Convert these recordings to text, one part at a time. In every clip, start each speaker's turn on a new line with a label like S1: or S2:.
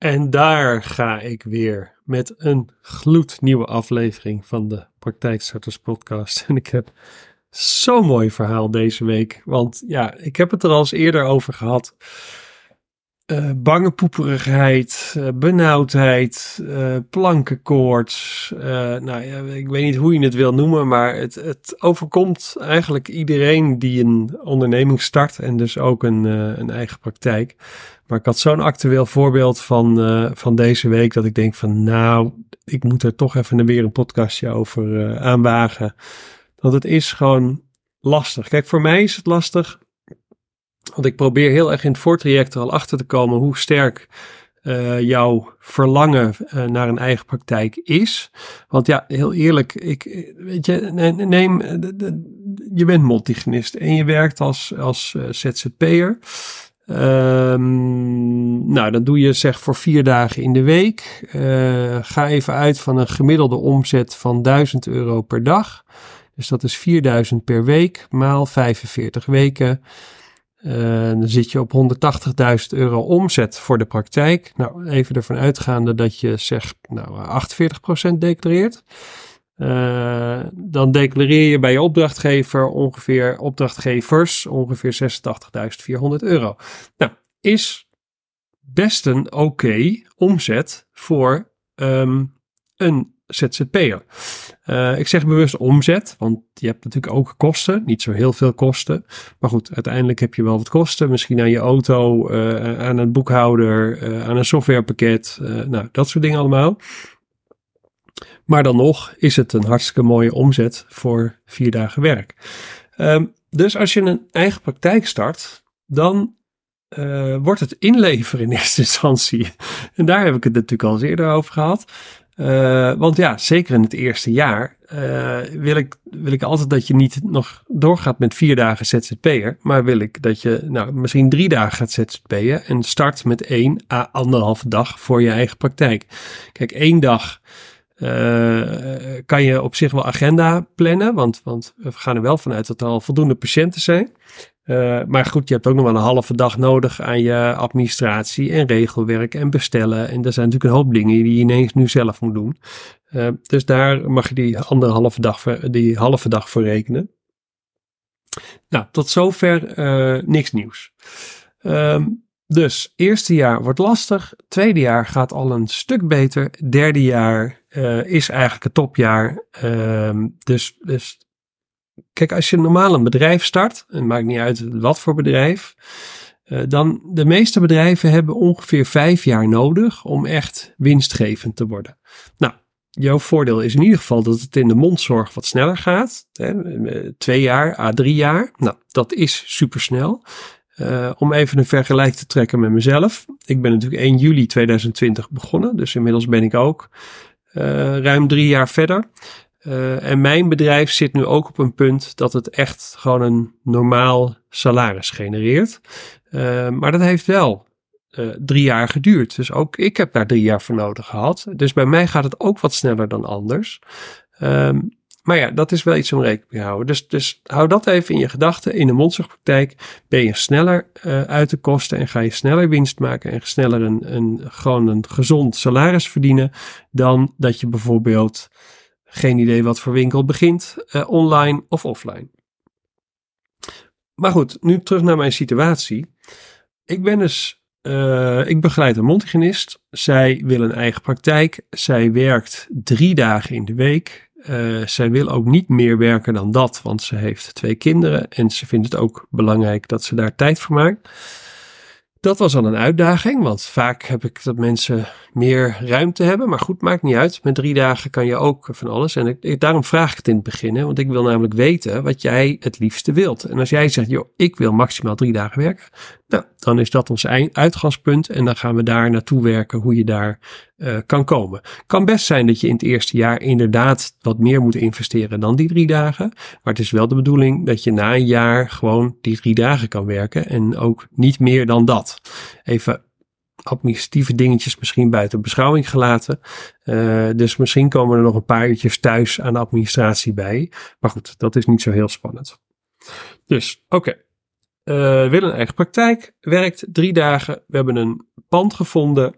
S1: En daar ga ik weer met een gloednieuwe aflevering van de Praktijkstarters podcast. En ik heb zo'n mooi verhaal deze week. Want ja, ik heb het er al eens eerder over gehad. Uh, bange poeperigheid, uh, benauwdheid, uh, plankenkoorts. nou ja, ik weet niet hoe je het wil noemen, maar het, het overkomt eigenlijk iedereen die een onderneming start en dus ook een, een eigen praktijk. Maar ik had zo'n actueel voorbeeld van, van deze week dat ik denk van nou, ik moet er toch even weer een podcastje over aanwagen. Want het is gewoon lastig. Kijk, voor mij is het lastig want ik probeer heel erg in het voortraject er al achter te komen hoe sterk uh, jouw verlangen uh, naar een eigen praktijk is. Want ja, heel eerlijk, ik, weet je, neem, de, je bent multigenist en je werkt als, als ZZP'er. Um, nou, dat doe je zeg voor vier dagen in de week. ga even uit van een gemiddelde omzet van 1000 euro per dag. Dus dat is 4000 per week maal 45 weken. Uh, dan zit je op 180.000 euro omzet voor de praktijk. Nou, even ervan uitgaande dat je zegt, nou, 48% declareert. Uh, dan declareer je bij je opdrachtgever ongeveer, opdrachtgevers, ongeveer 86.400 euro. Nou, is best een oké omzet voor um, een ZZP'er. Uh, ik zeg bewust omzet, want je hebt natuurlijk ook kosten. Niet zo heel veel kosten. Maar goed, uiteindelijk heb je wel wat kosten. Misschien aan je auto, uh, aan een boekhouder, uh, aan een softwarepakket. nou, dat soort dingen allemaal. Maar dan nog is het een hartstikke mooie omzet voor vier dagen werk. Um, dus als je een eigen praktijk start, dan wordt het inleveren in eerste instantie. En daar heb ik het natuurlijk al eens eerder over gehad. Uh, want ja, zeker in het eerste jaar uh, wil, ik, wil ik altijd dat je niet nog doorgaat met vier dagen ZZP'er. Maar wil ik dat je nou, misschien drie dagen gaat ZZP'en en start met één à anderhalve dag voor je eigen praktijk. Kijk, één dag uh, kan je op zich wel agenda plannen, want, want we gaan er wel vanuit dat er al voldoende patiënten zijn. Uh, maar goed, je hebt ook nog wel een halve dag nodig aan je administratie en regelwerk en bestellen. En er zijn natuurlijk een hoop dingen die je ineens nu zelf moet doen. Uh, dus daar mag je die anderhalve dag, die halve dag voor rekenen. Nou, tot zover uh, niks nieuws. Um, dus eerste jaar wordt lastig, tweede jaar gaat al een stuk beter, derde jaar is eigenlijk het topjaar. Um, dus, dus Kijk, als je normaal een bedrijf start, en maakt niet uit wat voor bedrijf, uh, dan de meeste bedrijven hebben ongeveer vijf jaar nodig om echt winstgevend te worden. Nou, jouw voordeel is in ieder geval dat het in de mondzorg wat sneller gaat. Hè, twee jaar, à drie jaar. Nou, dat is supersnel. Uh, om even een vergelijk te trekken met mezelf. Ik ben natuurlijk 1 juli 2020 begonnen, dus inmiddels ben ik ook ruim drie jaar verder. Uh, en mijn bedrijf zit nu ook op een punt dat het echt gewoon een normaal salaris genereert. Uh, maar dat heeft wel uh, drie jaar geduurd. Dus ook ik heb daar drie jaar voor nodig gehad. Dus bij mij gaat het ook wat sneller dan anders. Um, maar ja, dat is wel iets om rekening mee te houden. Dus, dus hou dat even in je gedachten. In de mondzorgpraktijk ben je sneller uit de kosten en ga je sneller winst maken en sneller een, een, gewoon een gezond salaris verdienen dan dat je bijvoorbeeld geen idee wat voor winkel begint, uh, online of offline. Maar goed, nu terug naar mijn situatie. Ik ben dus, uh, ik begeleid een mondhygiënist. Zij wil een eigen praktijk. Zij werkt drie dagen in de week. Uh, zij wil ook niet meer werken dan dat, want ze heeft twee kinderen en ze vindt het ook belangrijk dat ze daar tijd voor maakt. Dat was al een uitdaging, want vaak heb ik dat mensen meer ruimte hebben. Maar goed, maakt niet uit. Met drie dagen kan je ook van alles. En daarom vraag ik het in het begin, hè, want ik wil namelijk weten wat jij het liefste wilt. En als jij zegt, joh, ik wil maximaal drie dagen werken, nou, dan is dat ons uitgangspunt. En dan gaan we daar naartoe werken hoe je daar uh, kan komen. Kan best zijn dat je in het eerste jaar inderdaad wat meer moet investeren dan die drie dagen. Maar het is wel de bedoeling dat je na een jaar gewoon die drie dagen kan werken. En ook niet meer dan dat. Even administratieve dingetjes misschien buiten beschouwing gelaten. Uh, dus misschien komen er nog een paar uurtjes thuis aan de administratie bij. Maar goed, dat is niet zo heel spannend. Dus, oké. Uh, willen een eigen praktijk, werkt drie dagen. We hebben een pand gevonden.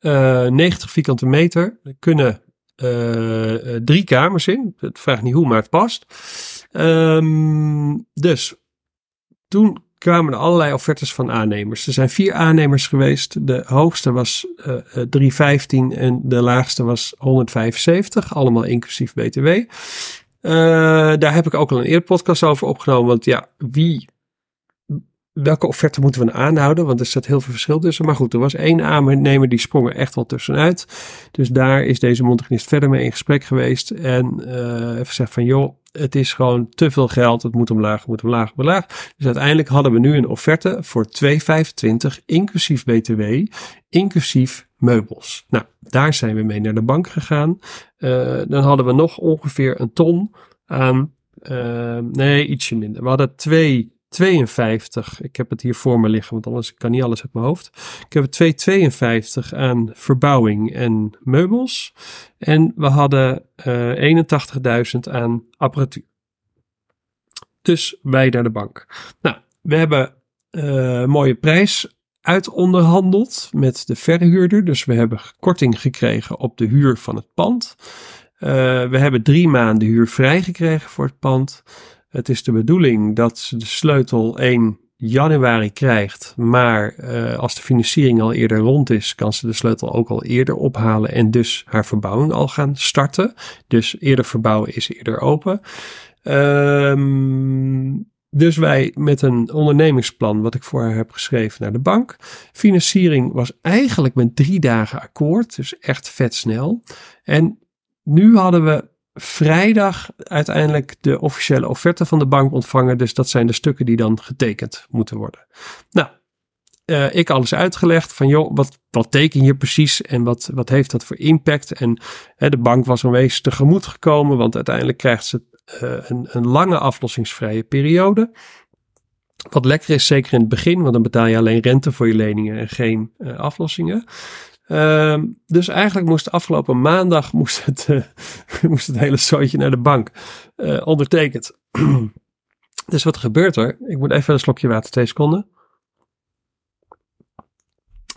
S1: uh, 90 vierkante meter. Er kunnen uh, drie kamers in. Het vraagt niet hoe, maar het past. Um, dus toen kwamen er allerlei offertes van aannemers. Er zijn vier aannemers geweest. De hoogste was uh, 315 en de laagste was 175. Allemaal inclusief BTW. Uh, daar heb ik ook al een eerder podcast over opgenomen. Want ja, wie welke offerte moeten we aanhouden? Want er staat heel veel verschil tussen. Maar goed, er was één aannemer die sprong er echt wel tussenuit. Dus daar is deze montagnist verder mee in gesprek geweest. En uh, even gezegd van joh, het is gewoon te veel geld. Het moet omlaag, het moet omlaag, omlaag. Dus uiteindelijk hadden we nu een offerte voor 2,25 inclusief BTW, inclusief meubels. Nou, daar zijn we mee naar de bank gegaan. Uh, dan hadden we nog ongeveer een ton aan, uh, nee, ietsje minder. We hadden twee 52. Ik heb het hier voor me liggen, want anders kan niet alles uit mijn hoofd. Ik heb 252 aan verbouwing en meubels. En we hadden uh, eh, 81.000 aan apparatuur. Dus wij naar de bank. Nou, we hebben uh, mooie prijs uitonderhandeld met de verhuurder. Dus we hebben korting gekregen op de huur van het pand. Uh, we hebben drie maanden huur vrijgekregen voor het pand. Het is de bedoeling dat ze de sleutel 1 januari krijgt, maar uh, als de financiering al eerder rond is, kan ze de sleutel ook al eerder ophalen en dus haar verbouwing al gaan starten. Dus eerder verbouwen is eerder open. Um, dus wij met een ondernemingsplan, wat ik voor haar heb geschreven, naar de bank. Financiering was eigenlijk met drie dagen akkoord, dus echt vet snel. En nu hadden we vrijdag uiteindelijk de officiële offerte van de bank ontvangen. Dus dat zijn de stukken die dan getekend moeten worden. Nou, uh, ik alles uitgelegd van joh, wat, wat teken je precies en wat, wat heeft dat voor impact? En hè, de bank was een tegemoet gekomen, want uiteindelijk krijgt ze een, een lange aflossingsvrije periode. Wat lekker is, zeker in het begin, want dan betaal je alleen rente voor je leningen en geen uh, aflossingen. Uh, dus eigenlijk moest afgelopen maandag moest het, uh, moest het hele zootje naar de bank ondertekend. dus wat gebeurt er? Ik moet even een slokje water, twee seconden.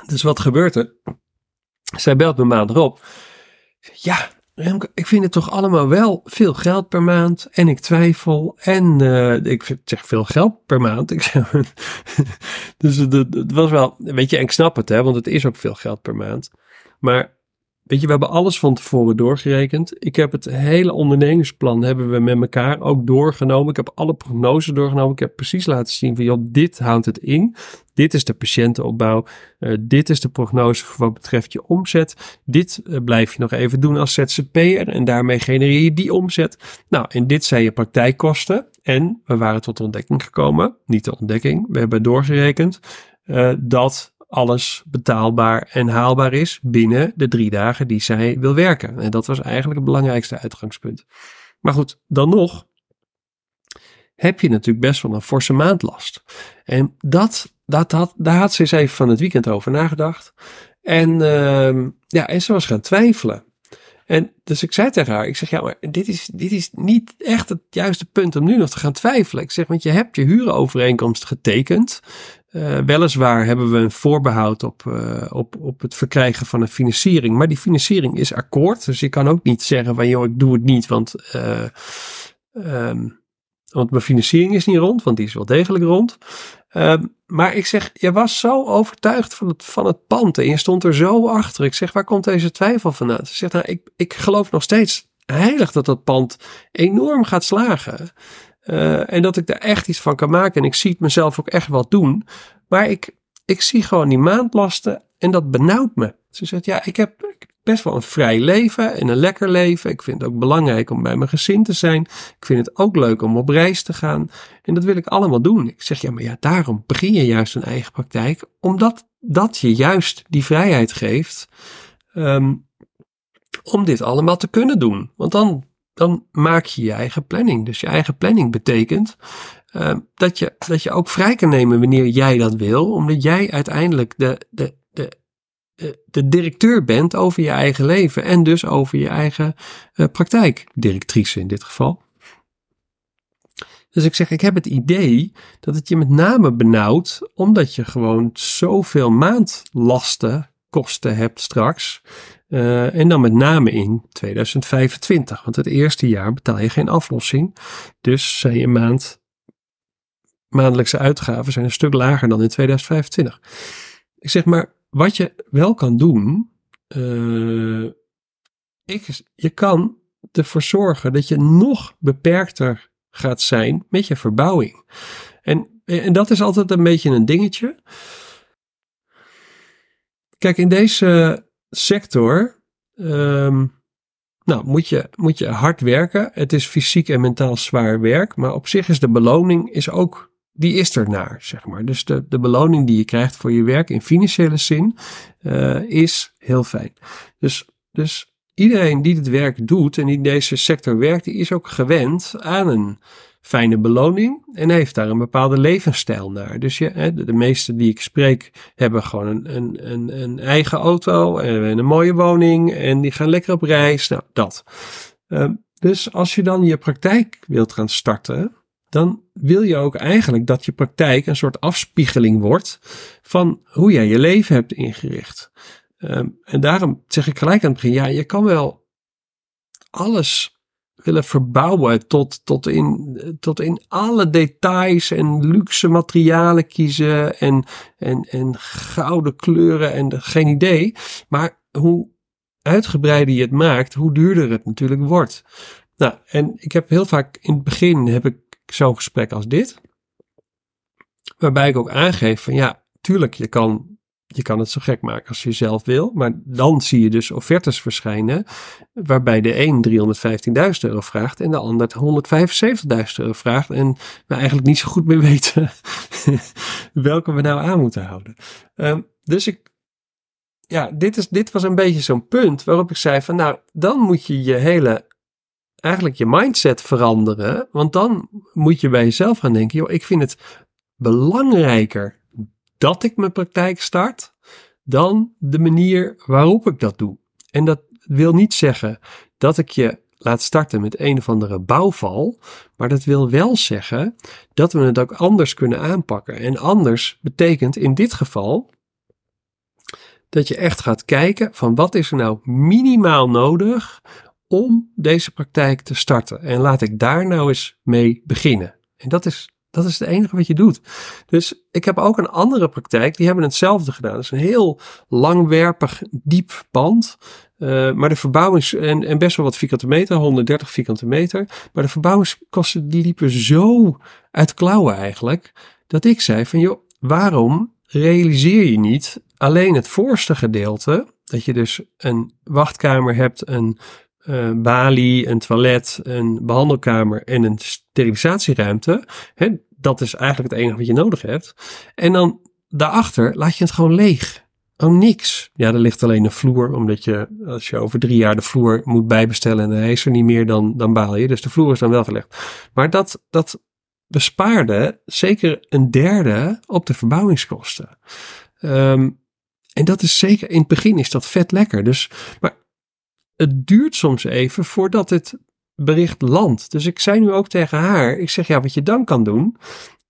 S1: Dus wat gebeurt er? Zij belt me maandag op. Ja, Ik vind het toch allemaal wel veel geld per maand. En ik twijfel. En uh, ik zeg veel geld per maand. Ik zeg, dus het, het, was wel, weet je, en ik snap het, hè, want het is ook veel geld per maand. Maar Weet je, we hebben alles van tevoren doorgerekend. Ik heb het hele ondernemingsplan hebben we met elkaar ook doorgenomen. Ik heb alle prognoses doorgenomen. Ik heb precies laten zien van, joh, dit houdt het in. Dit is de patiëntenopbouw. Uh, dit is de prognose wat betreft je omzet. Dit uh, blijf je nog even doen als ZZP'er en daarmee genereer je die omzet. Nou, en dit zijn je praktijkkosten. En we waren tot de ontdekking gekomen, niet de ontdekking, we hebben doorgerekend uh, dat alles betaalbaar en haalbaar is binnen de drie dagen die zij wil werken. En dat was eigenlijk het belangrijkste uitgangspunt. Maar goed, dan nog heb je natuurlijk best wel een forse maandlast. En dat, dat, dat, daar had ze eens even van het weekend over nagedacht. En, uh, ja, en ze was gaan twijfelen. En dus ik zei tegen haar, ik zeg, ja, maar dit is, dit is niet echt het juiste punt om nu nog te gaan twijfelen. Ik zeg, want je hebt je huurovereenkomst getekend. Uh, weliswaar hebben we een voorbehoud op, uh, op, op het verkrijgen van een financiering. Maar die financiering is akkoord. Dus je kan ook niet zeggen van joh, ik doe het niet. Want, uh, um, want mijn financiering is niet rond. Want die is wel degelijk rond. Um, maar ik zeg, je was zo overtuigd van het, van het pand. En je stond er zo achter. Ik zeg, waar komt deze twijfel vandaan? Ze zegt, nou, ik, ik geloof nog steeds heilig dat dat pand enorm gaat slagen. Uh, en dat ik daar echt iets van kan maken. En ik zie het mezelf ook echt wel doen. Maar ik, ik zie gewoon die maandlasten en dat benauwt me. Ze zegt, ja, ik heb best wel een vrij leven en een lekker leven. Ik vind het ook belangrijk om bij mijn gezin te zijn. Ik vind het ook leuk om op reis te gaan. En dat wil ik allemaal doen. Ik zeg, ja, maar ja, daarom begin je juist een eigen praktijk. Omdat dat je juist die vrijheid geeft um, om dit allemaal te kunnen doen. Want dan dan maak je je eigen planning. Dus je eigen planning betekent uh, dat, je, dat je ook vrij kan nemen wanneer jij dat wil, omdat jij uiteindelijk de, de, de, de, directeur bent over je eigen leven en dus over je eigen uh, praktijk, directrice in dit geval. Dus ik zeg, ik heb het idee dat het je met name benauwt, omdat je gewoon zoveel maandlasten kosten hebt straks. Uh, en dan met name in 2025. Want het eerste jaar betaal je geen aflossing. Dus zijn je maand, maandelijkse uitgaven zijn een stuk lager dan in 2025. Ik zeg maar, wat je wel kan doen. Uh, ik, je kan ervoor zorgen dat je nog beperkter gaat zijn met je verbouwing. En, en dat is altijd een beetje een dingetje. Kijk, in deze sector um, nou, moet, je, moet je hard werken. Het is fysiek en mentaal zwaar werk, maar op zich is de beloning is ook, die is er naar, zeg maar. Dus de, de beloning die je krijgt voor je werk in financiële zin uh, is heel fijn. Dus, dus iedereen die dit werk doet en die deze sector werkt, die is ook gewend aan een fijne beloning en heeft daar een bepaalde levensstijl naar. Dus je, de, de meeste die ik spreek hebben gewoon een, een, een, een eigen auto en een mooie woning en die gaan lekker op reis. Nou, dat. Ehm, dus als je dan je praktijk wilt gaan starten, dan wil je ook eigenlijk dat je praktijk een soort afspiegeling wordt van hoe jij je leven hebt ingericht. Ehm, en daarom zeg ik gelijk aan het begin, ja, je kan wel alles willen verbouwen tot, tot, in, tot in alle details en luxe materialen kiezen en, en, en gouden kleuren en geen idee. Maar hoe uitgebreider je het maakt, hoe duurder het natuurlijk wordt. Nou, en ik heb heel vaak in het begin heb ik zo'n gesprek als dit. Waarbij ik ook aangeef van ja, tuurlijk, je kan je kan het zo gek maken als je zelf wil. Maar dan zie je dus offertes verschijnen. Waarbij de een 315.000 euro vraagt en de ander 175.000 euro vraagt. En we eigenlijk niet zo goed meer weten welke we nou aan moeten houden. Um, dus ik. Ja, dit, is, dit was een beetje zo'n punt waarop ik zei van nou, dan moet je je hele eigenlijk je mindset veranderen. Want dan moet je bij jezelf gaan denken, joh, ik vind het belangrijker dat ik mijn praktijk start, dan de manier waarop ik dat doe. En dat wil niet zeggen dat ik je laat starten met een of andere bouwval, maar dat wil wel zeggen dat we het ook anders kunnen aanpakken. En anders betekent in dit geval dat je echt gaat kijken van wat is er nou minimaal nodig om deze praktijk te starten. En laat ik daar nou eens mee beginnen. En dat is dat is het enige wat je doet. Dus ik heb ook een andere praktijk, die hebben hetzelfde gedaan. Het is een heel langwerpig, diep pand. Uh, maar de verbouwings, en, en best wel wat vierkante meter, 130 vierkante meter. Maar de verbouwingskosten die liepen zo uit klauwen eigenlijk. Dat ik zei van joh, waarom realiseer je niet alleen het voorste gedeelte. Dat je dus een wachtkamer hebt, een uh, balie, een toilet, een behandelkamer en een sterilisatieruimte. Hè, dat is eigenlijk het enige wat je nodig hebt. En dan daarachter laat je het gewoon leeg. Oh, niks. Ja, er ligt alleen een vloer, omdat je, als je over drie jaar de vloer moet bijbestellen en hij is er niet meer, dan, dan baal je. Dus de vloer is dan wel gelegd. Maar dat, dat bespaarde zeker een derde op de verbouwingskosten. Um, en dat is zeker, in het begin is dat vet lekker. Dus, maar het duurt soms even voordat het bericht landt. Dus ik zei nu ook tegen haar, ik zeg ja, wat je dan kan doen,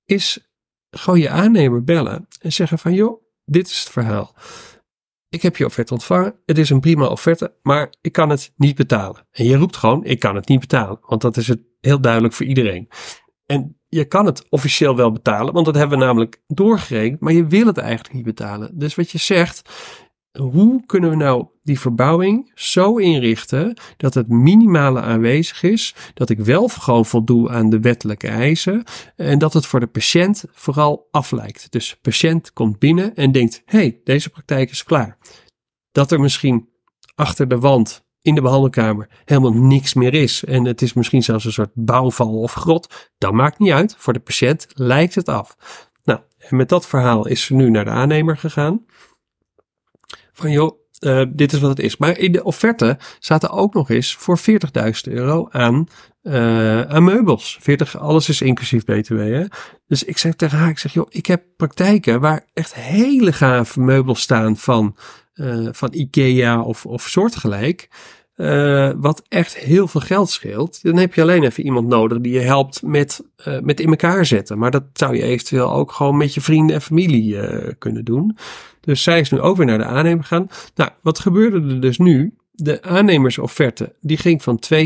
S1: is gewoon je aannemer bellen en zeggen van joh, dit is het verhaal. Ik heb je offerte ontvangen, het is een prima offerte, maar ik kan het niet betalen. En je roept gewoon, ik kan het niet betalen, want dat is het heel duidelijk voor iedereen. En je kan het officieel wel betalen, want dat hebben we namelijk doorgerekend, maar je wil het eigenlijk niet betalen. Dus wat je zegt, hoe kunnen we nou die verbouwing zo inrichten dat het minimale aanwezig is, dat ik wel gewoon voldoe aan de wettelijke eisen en dat het voor de patiënt vooral aflijkt. Dus de patiënt komt binnen en denkt, hey, deze praktijk is klaar. Dat er misschien achter de wand in de behandelkamer helemaal niks meer is en het is misschien zelfs een soort bouwval of grot, dat maakt niet uit. Voor de patiënt lijkt het af. Nou, en met dat verhaal is ze nu naar de aannemer gegaan van joh, uh, dit is wat het is. Maar in de offerte zaten ook nog eens voor 40.000 euro aan, aan meubels. 40, alles is inclusief BTW. Hè? Dus ik zeg tegen haar, ik zeg joh, ik heb praktijken waar echt hele gave meubels staan van, uh, van Ikea of, of soortgelijk. Uh, wat echt heel veel geld scheelt, dan heb je alleen even iemand nodig die je helpt met, uh, met in elkaar zetten. Maar dat zou je eventueel ook gewoon met je vrienden en familie uh, kunnen doen. Dus zij is nu ook weer naar de aannemer gegaan. Nou, wat gebeurde er dus nu? De aannemersofferte, die ging van 2,25.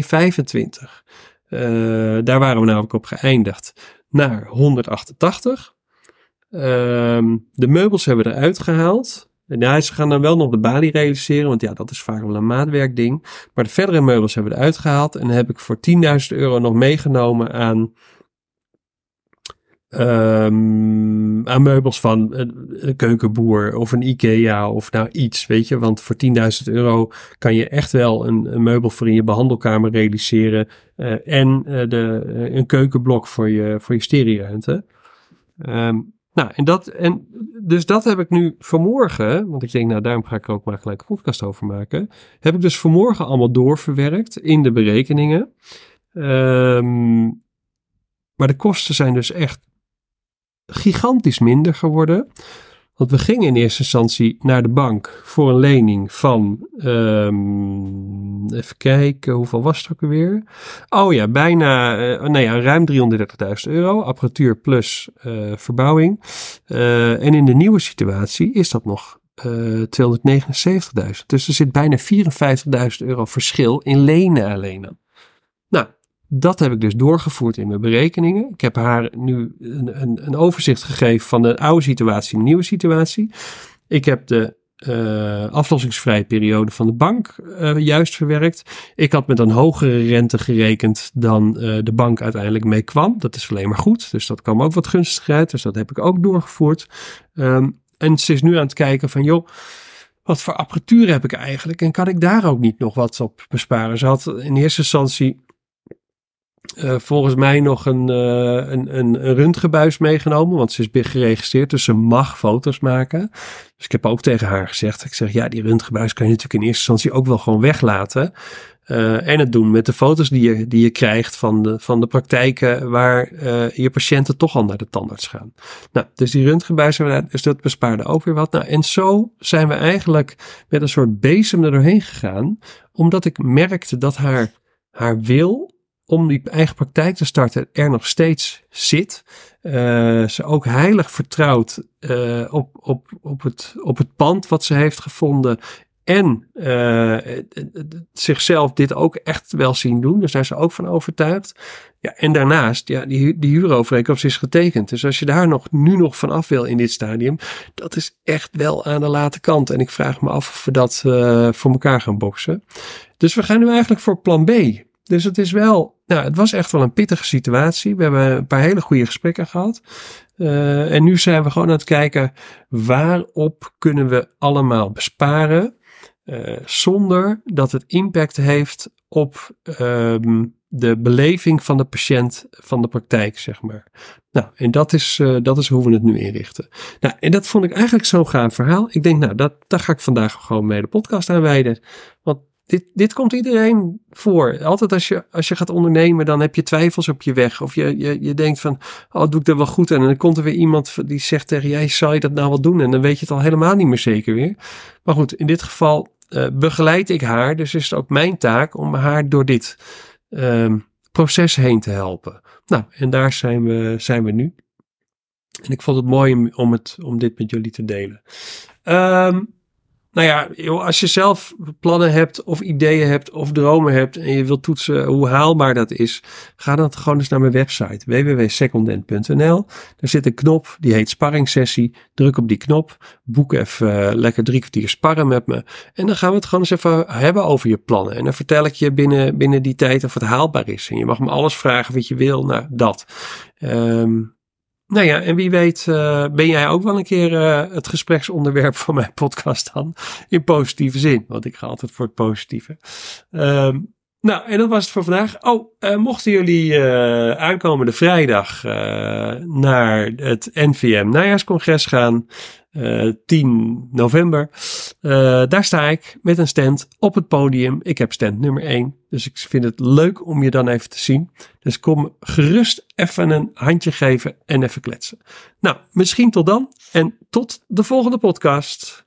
S1: daar waren we namelijk op geëindigd naar 188. Ehm, de meubels hebben we eruit gehaald. Ja, ze gaan dan wel nog de balie realiseren, want ja, dat is vaak wel een maatwerkding. Maar de verdere meubels hebben we eruit gehaald en heb ik voor 10.000 euro nog meegenomen aan, um, aan meubels van een, keukenboer of een Ikea of nou iets, weet je. Want voor 10.000 euro kan je echt wel een, meubel voor in je behandelkamer realiseren uh, en uh, de, een keukenblok voor je, voor je stereoruimte. Um, nou, en dat, en dus dat heb ik nu vanmorgen, want ik denk, nou, daarom ga ik er ook maar gelijk een podcast over maken. Heb ik dus vanmorgen allemaal doorverwerkt in de berekeningen. Um, maar de kosten zijn dus echt gigantisch minder geworden. Want we gingen in eerste instantie naar de bank voor een lening van, um, even kijken, hoeveel was het ook alweer? Oh ja, bijna, uh, nee, ruim 330.000 euro, apparatuur plus uh, verbouwing. Uh, en in de nieuwe situatie is dat nog 279.000. Dus er zit bijna 54.000 euro verschil in lenen alleen. Nou, dat heb ik dus doorgevoerd in mijn berekeningen. Ik heb haar nu een, een, een overzicht gegeven van de oude situatie en de nieuwe situatie. Ik heb de uh, aflossingsvrije periode van de bank uh, juist verwerkt. Ik had met een hogere rente gerekend dan uh, de bank uiteindelijk mee kwam. Dat is alleen maar goed. Dus dat kwam ook wat gunstiger uit. Dus dat heb ik ook doorgevoerd. Um, en ze is nu aan het kijken van joh. Wat voor apparatuur heb ik eigenlijk? En kan ik daar ook niet nog wat op besparen? Ze had in eerste instantie uh, volgens mij nog een, uh, een, een, een meegenomen, want ze is geregistreerd, dus ze mag foto's maken. Dus ik heb ook tegen haar gezegd, ik zeg ja, die röntgenbuis kan je natuurlijk in eerste instantie ook wel gewoon weglaten. Uh, en het doen met de foto's die je, die je krijgt van de, van de praktijken waar je patiënten toch al naar de tandarts gaan. Nou, dus die röntgenbuis, dus dat bespaarde ook weer wat. Nou, en zo zijn we eigenlijk met een soort bezem er doorheen gegaan, omdat ik merkte dat haar, haar wil om die eigen praktijk te starten er nog steeds zit. Uh, ze ook heilig vertrouwt uh, op, op, op, het, op het pand wat ze heeft gevonden. En uh, zichzelf dit ook echt wel zien doen. Daar zijn ze ook van overtuigd. Ja, en daarnaast, ja, die, die huurovereenkomst is getekend. Dus als je daar nog, nu nog van af wil in dit stadium, dat is echt wel aan de late kant. En ik vraag me af of we dat voor elkaar gaan boksen. Dus we gaan nu eigenlijk voor plan B. Dus het is wel, nou, het was echt wel een pittige situatie. We hebben een paar hele goede gesprekken gehad. Uh, en nu zijn we gewoon aan het kijken waarop kunnen we allemaal besparen. Uh, zonder dat het impact heeft op um, de beleving van de patiënt van de praktijk, zeg maar. Nou, en dat is, uh, dat is hoe we het nu inrichten. Nou, en dat vond ik eigenlijk zo'n gaaf verhaal. Ik denk, nou, dat, daar ga ik vandaag gewoon mee de podcast aan wijden. Want dit, dit komt iedereen voor. Altijd als je, als je gaat ondernemen, dan heb je twijfels op je weg. Of je, je, je denkt van, oh, doe ik dat wel goed? En dan komt er weer iemand die zegt tegen jij, zou je dat nou wel doen? En dan weet je het al helemaal niet meer zeker weer. Maar goed, in dit geval uh, begeleid ik haar. Dus is het ook mijn taak om haar door dit uh, proces heen te helpen. Nou, en daar zijn we, zijn we nu. En ik vond het mooi om, het, om dit met jullie te delen. Um, nou ja, als je zelf plannen hebt of ideeën hebt of dromen hebt en je wilt toetsen hoe haalbaar dat is, ga dan gewoon eens naar mijn website www.secondent.nl. Daar zit een knop die heet sparringssessie. Druk op die knop, boek even uh, lekker drie kwartier sparren met me en dan gaan we het gewoon eens even hebben over je plannen. En dan vertel ik je binnen, binnen die tijd of het haalbaar is. En je mag me alles vragen wat je wil, nou dat. Um, nou ja, en wie weet uh, ben jij ook wel een keer uh, het gespreksonderwerp van mijn podcast dan. In positieve zin, want ik ga altijd voor het positieve. Um, nou, en dat was het voor vandaag. Oh, uh, mochten jullie aankomende vrijdag naar het NVM najaarscongres gaan, 10 november, daar sta ik met een stand op het podium. Ik heb stand nummer 1, dus ik vind het leuk om je dan even te zien. Dus kom gerust even een handje geven en even kletsen. Nou, misschien tot dan en tot de volgende podcast.